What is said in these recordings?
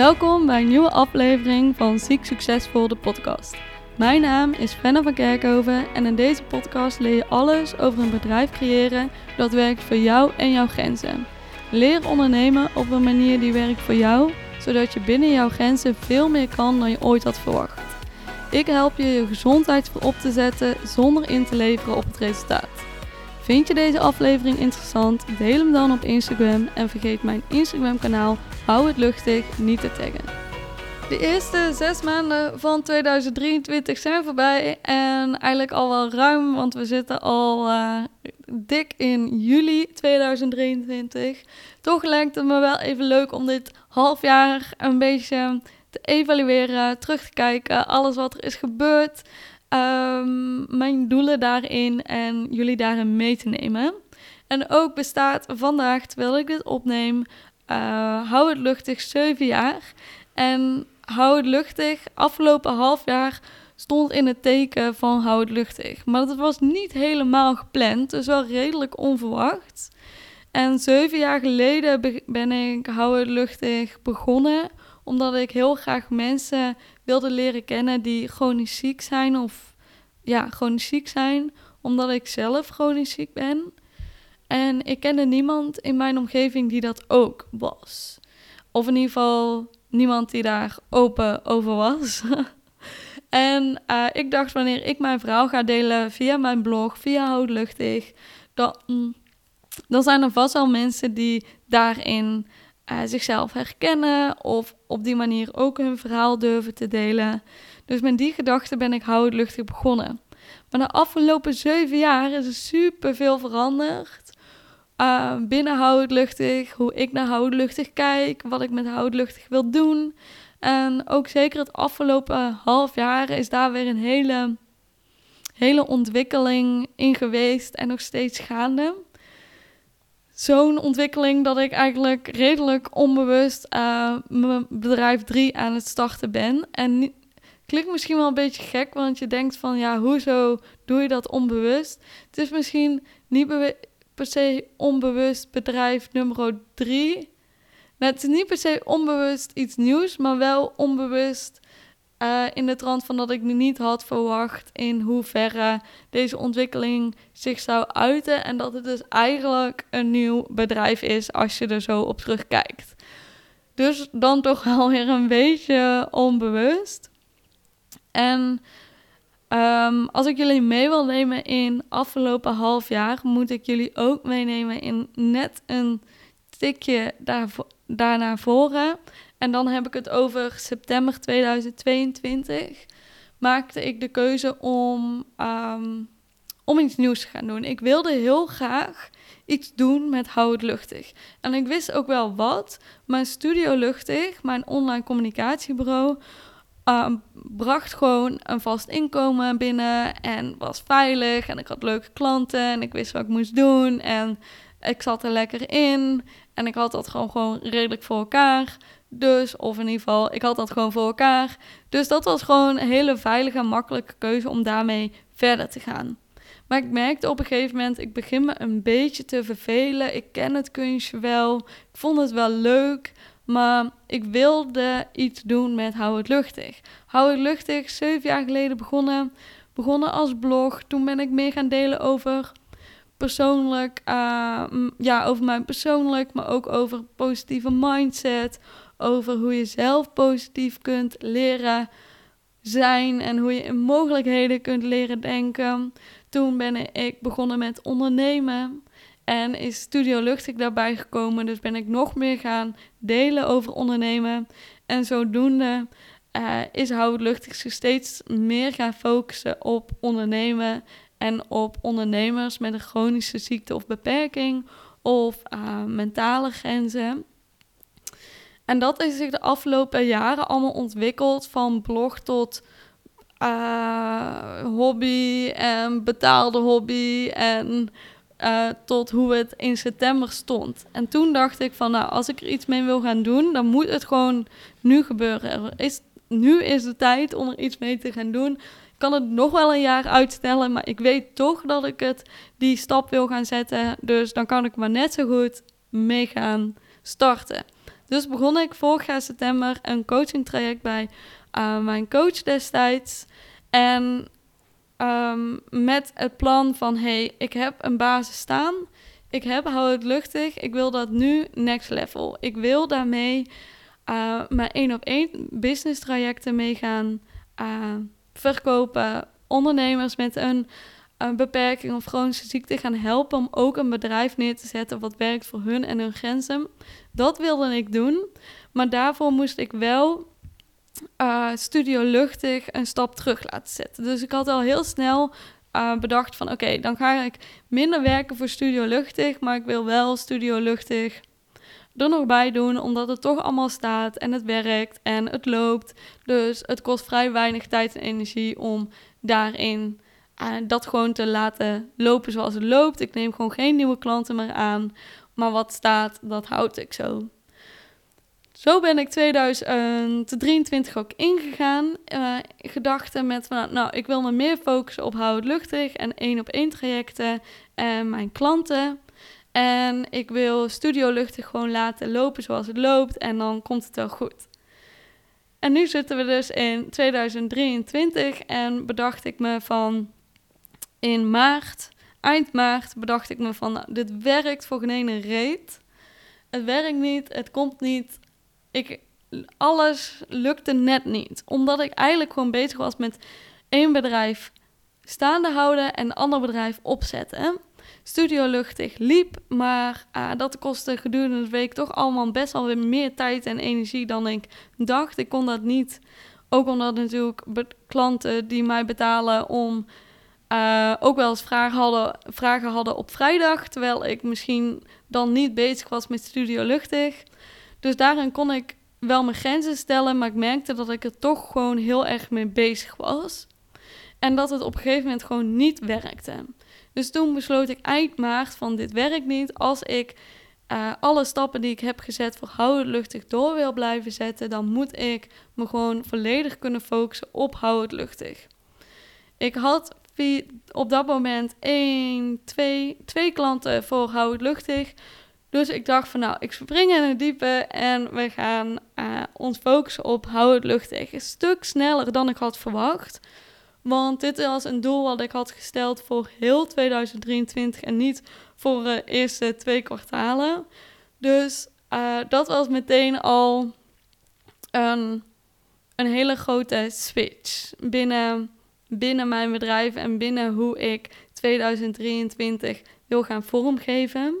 Welkom bij een nieuwe aflevering van Ziek Succesvol, de podcast. Mijn naam is Fenna van Kerkhoven en in deze podcast leer je alles over een bedrijf creëren dat werkt voor jou en jouw grenzen. Leer ondernemen op een manier die werkt voor jou, zodat je binnen jouw grenzen veel meer kan dan je ooit had verwacht. Ik help je je gezondheid voorop te zetten zonder in te leveren op het resultaat. Vind je deze aflevering interessant? Deel hem dan op Instagram en vergeet mijn Instagram kanaal Hou het luchtig niet te taggen. De eerste zes maanden van 2023 zijn voorbij en eigenlijk al wel ruim, want we zitten al uh, dik in juli 2023. Toch lijkt het me wel even leuk om dit half jaar een beetje te evalueren, terug te kijken, alles wat er is gebeurd, um, mijn doelen daarin en jullie daarin mee te nemen. En ook bestaat vandaag, terwijl ik dit opneem, uh, hou het luchtig 7 jaar. En hou het luchtig, afgelopen half jaar stond in het teken van hou het luchtig. Maar dat was niet helemaal gepland, dus wel redelijk onverwacht. En zeven jaar geleden ben ik hou het luchtig begonnen, omdat ik heel graag mensen wilde leren kennen die chronisch ziek zijn of ja, chronisch ziek zijn, omdat ik zelf chronisch ziek ben. En ik kende niemand in mijn omgeving die dat ook was. Of in ieder geval niemand die daar open over was. en uh, ik dacht, wanneer ik mijn verhaal ga delen via mijn blog, via Houdluchtig, dan, dan zijn er vast wel mensen die daarin uh, zichzelf herkennen of op die manier ook hun verhaal durven te delen. Dus met die gedachte ben ik Houdluchtig begonnen. Maar de afgelopen zeven jaar is er super veel veranderd. Uh, binnen houtluchtig, hoe ik naar houtluchtig kijk, wat ik met houtluchtig wil doen. En ook zeker het afgelopen half jaar is daar weer een hele, hele ontwikkeling in geweest en nog steeds gaande. Zo'n ontwikkeling dat ik eigenlijk redelijk onbewust uh, mijn bedrijf 3 aan het starten ben. En klinkt misschien wel een beetje gek, want je denkt van ja, hoezo doe je dat onbewust? Het is misschien niet per se onbewust bedrijf nummer drie. Nou, het is niet per se onbewust iets nieuws, maar wel onbewust uh, in de trant van dat ik niet had verwacht in hoeverre deze ontwikkeling zich zou uiten. En dat het dus eigenlijk een nieuw bedrijf is als je er zo op terugkijkt. Dus dan toch wel weer een beetje onbewust. En Um, als ik jullie mee wil nemen in afgelopen half jaar, moet ik jullie ook meenemen in net een tikje daar, daarna voren. En dan heb ik het over september 2022. Maakte ik de keuze om, um, om iets nieuws te gaan doen. Ik wilde heel graag iets doen met Hou het Luchtig. En ik wist ook wel wat. Mijn Studio Luchtig, mijn online communicatiebureau uh, bracht gewoon een vast inkomen binnen en was veilig. En ik had leuke klanten en ik wist wat ik moest doen. En ik zat er lekker in. En ik had dat gewoon, gewoon redelijk voor elkaar. Dus, of in ieder geval, ik had dat gewoon voor elkaar. Dus dat was gewoon een hele veilige en makkelijke keuze om daarmee verder te gaan. Maar ik merkte op een gegeven moment, ik begin me een beetje te vervelen. Ik ken het kunstje wel. Ik vond het wel leuk. Maar ik wilde iets doen met Hou het Luchtig. Hou het Luchtig, zeven jaar geleden begonnen. Begonnen als blog. Toen ben ik meer gaan delen over persoonlijk, uh, ja, over mijn persoonlijk, maar ook over positieve mindset. Over hoe je zelf positief kunt leren zijn en hoe je in mogelijkheden kunt leren denken. Toen ben ik begonnen met ondernemen. En is Studio Luchtig daarbij gekomen. Dus ben ik nog meer gaan delen over ondernemen. En zodoende uh, is Houd Luchtig zich steeds meer gaan focussen op ondernemen. En op ondernemers met een chronische ziekte of beperking. Of uh, mentale grenzen. En dat is zich de afgelopen jaren allemaal ontwikkeld. Van blog tot uh, hobby en betaalde hobby. En uh, tot hoe het in september stond. En toen dacht ik van, nou, als ik er iets mee wil gaan doen, dan moet het gewoon nu gebeuren. is, nu is de tijd om er iets mee te gaan doen. Ik kan het nog wel een jaar uitstellen, maar ik weet toch dat ik het die stap wil gaan zetten. Dus dan kan ik maar net zo goed mee gaan starten. Dus begon ik vorig jaar september een coaching traject bij uh, mijn coach destijds. En um, met het plan van, hey, ik heb een basis staan. Ik heb hou het luchtig. Ik wil dat nu next level. Ik wil daarmee uh, mijn één op één business trajecten mee gaan uh, verkopen. Ondernemers met een, een beperking of chronische ziekte gaan helpen om ook een bedrijf neer te zetten wat werkt voor hun en hun grenzen. Dat wilde ik doen. Maar daarvoor moest ik wel uh, Studio Luchtig een stap terug laten zetten. Dus ik had al heel snel uh, bedacht van oké, dan ga ik minder werken voor Studio Luchtig, maar ik wil wel Studio Luchtig er nog bij doen, omdat het toch allemaal staat en het werkt en het loopt. Dus het kost vrij weinig tijd en energie om daarin dat gewoon te laten lopen zoals het loopt. Ik neem gewoon geen nieuwe klanten meer aan, maar wat staat, dat houd ik zo. Zo ben ik 2023 ook ingegaan. Uh, gedachten met van, nou, ik wil me meer focussen op houd luchtig en één op één trajecten en mijn klanten. En ik wil Studio Luchtig gewoon laten lopen zoals het loopt en dan komt het wel goed. En nu zitten we dus in 2023 en bedacht ik me van in maart, eind maart, bedacht ik me van nou, dit werkt voor geen reet. Het werkt niet, het komt niet, ik, alles lukte net niet. Omdat ik eigenlijk gewoon bezig was met één bedrijf staande houden en een ander bedrijf opzetten. Studio Luchtig liep, maar uh, dat kostte gedurende de week toch allemaal best wel weer meer tijd en energie dan ik dacht. Ik kon dat niet, ook omdat natuurlijk klanten die mij betalen om uh, ook wel eens vragen hadden, vragen hadden op vrijdag, terwijl ik misschien dan niet bezig was met Studio Luchtig. Dus daarin kon ik wel mijn grenzen stellen, maar ik merkte dat ik er toch gewoon heel erg mee bezig was. En dat het op een gegeven moment gewoon niet werkte. Dus toen besloot ik eind maart van dit werkt niet. Als ik uh, alle stappen die ik heb gezet voor houden luchtig door wil blijven zetten, dan moet ik me gewoon volledig kunnen focussen op houden luchtig. Ik had op dat moment één, twee, twee klanten voor houden luchtig. Dus ik dacht van nou, ik spring in het diepe en we gaan uh, ons focussen op hou het luchtig. Een stuk sneller dan ik had verwacht. Want dit was een doel wat ik had gesteld voor heel 2023 en niet voor de eerste twee kwartalen. Dus uh, dat was meteen al een, een hele grote switch binnen, binnen mijn bedrijf en binnen hoe ik 2023 wil gaan vormgeven.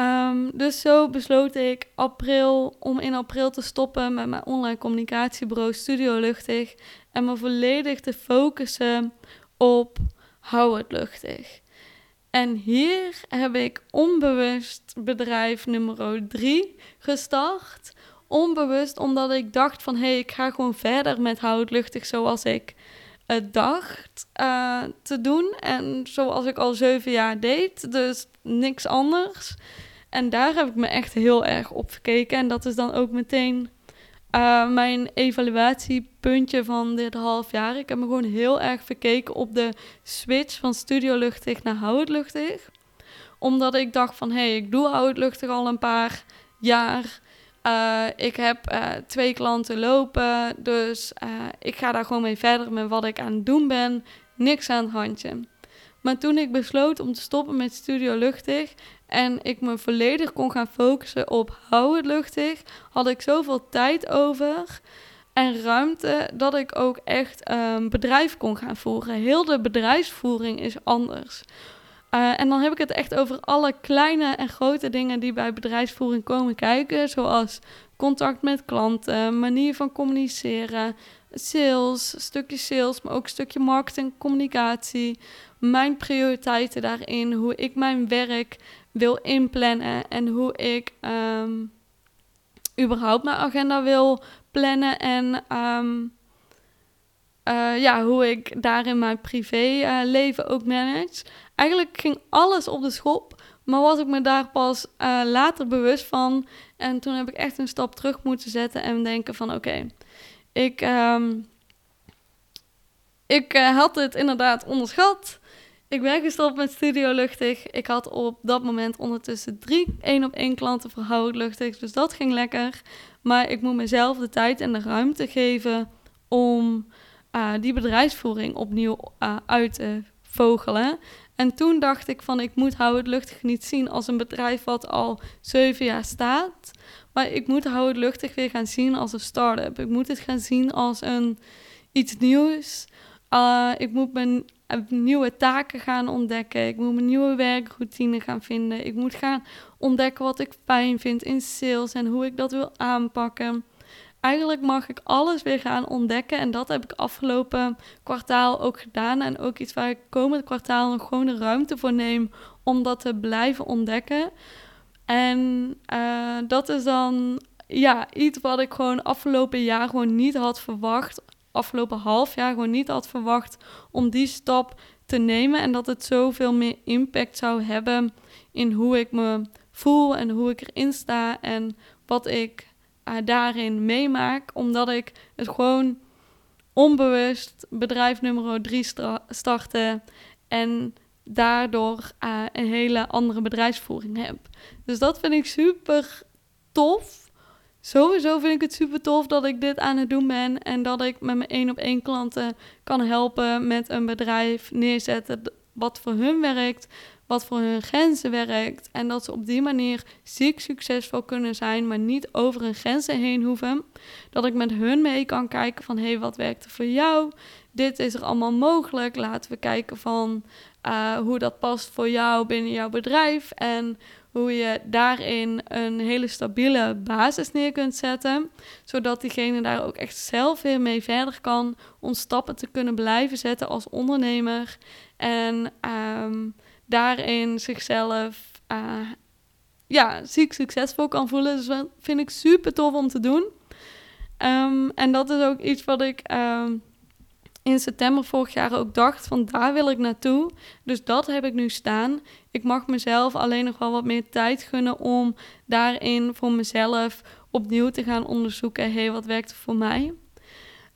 Um, dus zo besloot ik april, om in april te stoppen met mijn online communicatiebureau Studio Luchtig en me volledig te focussen op hou het luchtig. En hier heb ik onbewust bedrijf nummer 3 gestart. Onbewust omdat ik dacht van hé, hey, ik ga gewoon verder met hou het luchtig zoals ik dacht uh, te doen. En zoals ik al zeven jaar deed. Dus niks anders. En daar heb ik me echt heel erg op gekeken. En dat is dan ook meteen uh, mijn evaluatiepuntje van dit half jaar. Ik heb me gewoon heel erg verkeken op de switch van studio luchtig naar houd luchtig. Omdat ik dacht van, hé, hey, ik doe houd luchtig al een paar jaar. Uh, ik heb uh, twee klanten lopen, dus ik ga daar gewoon mee verder met wat ik aan het doen ben. Niks aan het handje. Maar toen ik besloot om te stoppen met Studio Luchtig en ik me volledig kon gaan focussen op hou het luchtig, had ik zoveel tijd over en ruimte dat ik ook echt een ehm, bedrijf kon gaan voeren. Heel de bedrijfsvoering is anders. Uh, en dan heb ik het echt over alle kleine en grote dingen die bij bedrijfsvoering komen kijken, zoals contact met klanten, manier van communiceren, sales, stukje sales, maar ook stukje marketing, communicatie, mijn prioriteiten daarin, hoe ik mijn werk wil inplannen en hoe ik um, überhaupt mijn agenda wil plannen en um, uh, ja, hoe ik daarin mijn privéleven uh, ook manage. Eigenlijk ging alles op de schop, maar was ik me daar pas uh, later bewust van. En toen heb ik echt een stap terug moeten zetten en denken van oké, ik, um, ik had het inderdaad onderschat Ik ben gestopt met Studio Luchtig. Ik had op dat moment ondertussen drie één op één klanten voor Luchtig. Dus dat ging lekker. Maar ik moet mezelf de tijd en de ruimte geven om uh, die bedrijfsvoering opnieuw uh, uit te vogelen. En toen dacht ik van ik moet Hou het Luchtig niet zien als een bedrijf wat al zeven jaar staat. Maar ik moet Hou het Luchtig weer gaan zien als een start-up. Ik moet het gaan zien als een, iets nieuws. Uh, ik moet mijn nieuwe taken gaan ontdekken. Ik moet mijn nieuwe werkroutine gaan vinden. Ik moet gaan ontdekken wat ik fijn vind in sales en hoe ik dat wil aanpakken. Eigenlijk mag ik alles weer gaan ontdekken. En dat heb ik afgelopen kwartaal ook gedaan. En ook iets waar ik komend kwartaal nog gewoon de ruimte voor neem om dat te blijven ontdekken. En uh, dat is dan ja, iets wat ik gewoon afgelopen jaar gewoon niet had verwacht afgelopen half jaar gewoon niet had verwacht om die stap te nemen. En dat het zoveel meer impact zou hebben in hoe ik me voel en hoe ik erin sta en wat ik daarin meemaak. Omdat ik het gewoon onbewust bedrijf nummer 3 startte en daardoor uh, een hele andere bedrijfsvoering heb. Dus dat vind ik super tof. Sowieso vind ik het super tof dat ik dit aan het doen ben en dat ik met mijn één op één klanten kan helpen met een bedrijf neerzetten wat voor hun werkt, wat voor hun grenzen werkt en dat ze op die manier ziek succesvol kunnen zijn, maar niet over hun grenzen heen hoeven. Dat ik met hun mee kan kijken van hey, wat werkt er voor jou? Dit is er allemaal mogelijk. Laten we kijken van uh, hoe dat past voor jou binnen jouw bedrijf en hoe je daarin een hele stabiele basis neer kunt zetten, zodat diegene daar ook echt zelf weer mee verder kan om stappen te kunnen blijven zetten als ondernemer en um, daarin zichzelf uh, ja, ziek succesvol kan voelen. Dus dat vind ik super tof om te doen. Um, en dat is ook iets wat ik um, in september vorig jaar ook dacht van daar wil ik naartoe. Dus dat heb ik nu staan. Ik mag mezelf alleen nog wel wat meer tijd gunnen om daarin voor mezelf opnieuw te gaan onderzoeken. Hé, hey, wat werkt er voor mij?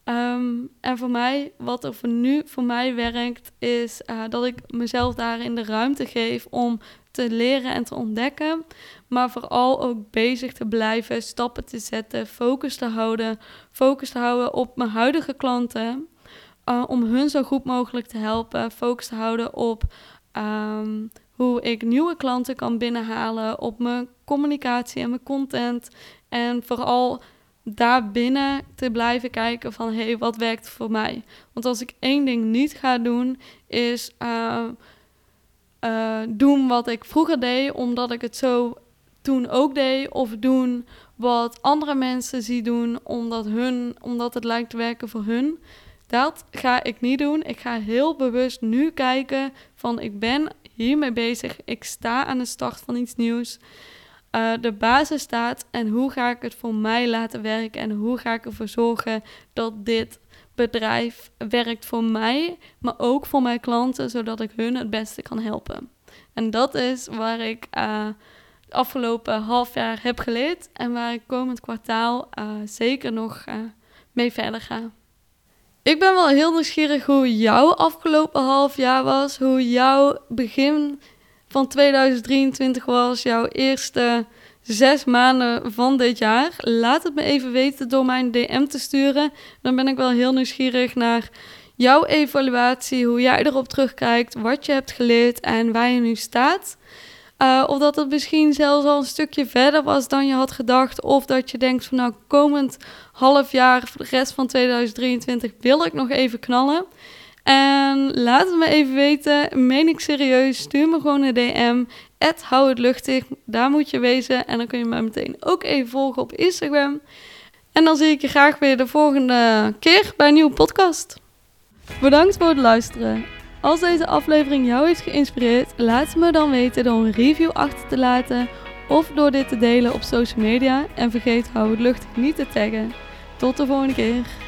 Um, en voor mij, wat er nu voor mij werkt, is uh, dat ik mezelf daarin de ruimte geef om te leren en te ontdekken. Maar vooral ook bezig te blijven, stappen te zetten, focus te houden. Focus te houden op mijn huidige klanten. Uh, om hun zo goed mogelijk te helpen. Focus te houden op um, hoe ik nieuwe klanten kan binnenhalen. Op mijn communicatie en mijn content. En vooral daarbinnen te blijven kijken van hé, hey, wat werkt voor mij? Want als ik één ding niet ga doen, is uh, uh, doen wat ik vroeger deed, omdat ik het zo toen ook deed. Of doen wat andere mensen zie doen, omdat, hun, omdat het lijkt te werken voor hun. Dat ga ik niet doen. Ik ga heel bewust nu kijken van ik ben hiermee bezig. Ik sta aan de start van iets nieuws. Uh, de basis staat en hoe ga ik het voor mij laten werken en hoe ga ik ervoor zorgen dat dit bedrijf werkt voor mij, maar ook voor mijn klanten, zodat ik hun het beste kan helpen. En dat is waar ik uh, het afgelopen half jaar heb geleerd en waar ik komend kwartaal uh, zeker nog mee verder ga. Ik ben wel heel nieuwsgierig hoe jouw afgelopen half jaar was. Hoe jouw begin van 2023 was. Jouw eerste zes maanden van dit jaar. Laat het me even weten door mijn DM te sturen. Dan ben ik wel heel nieuwsgierig naar jouw evaluatie. Hoe jij erop terugkijkt. Wat je hebt geleerd en waar je nu staat. Uh, of dat het misschien zelfs al een stukje verder was dan je had gedacht. Of dat je denkt van nou komend half jaar voor de rest van 2023 wil ik nog even knallen. En laat het me even weten. Meen ik serieus? Stuur me gewoon een DM. hou het luchtig. Daar moet je wezen. En dan kun je me meteen ook even volgen op Instagram. En dan zie ik je graag weer de volgende keer bij een nieuwe podcast. Bedankt voor het luisteren. Als deze aflevering jou heeft geïnspireerd, laat me dan weten door een review achter te laten of door dit te delen op social media. En vergeet hou het luchtig niet te taggen. Tot de volgende keer.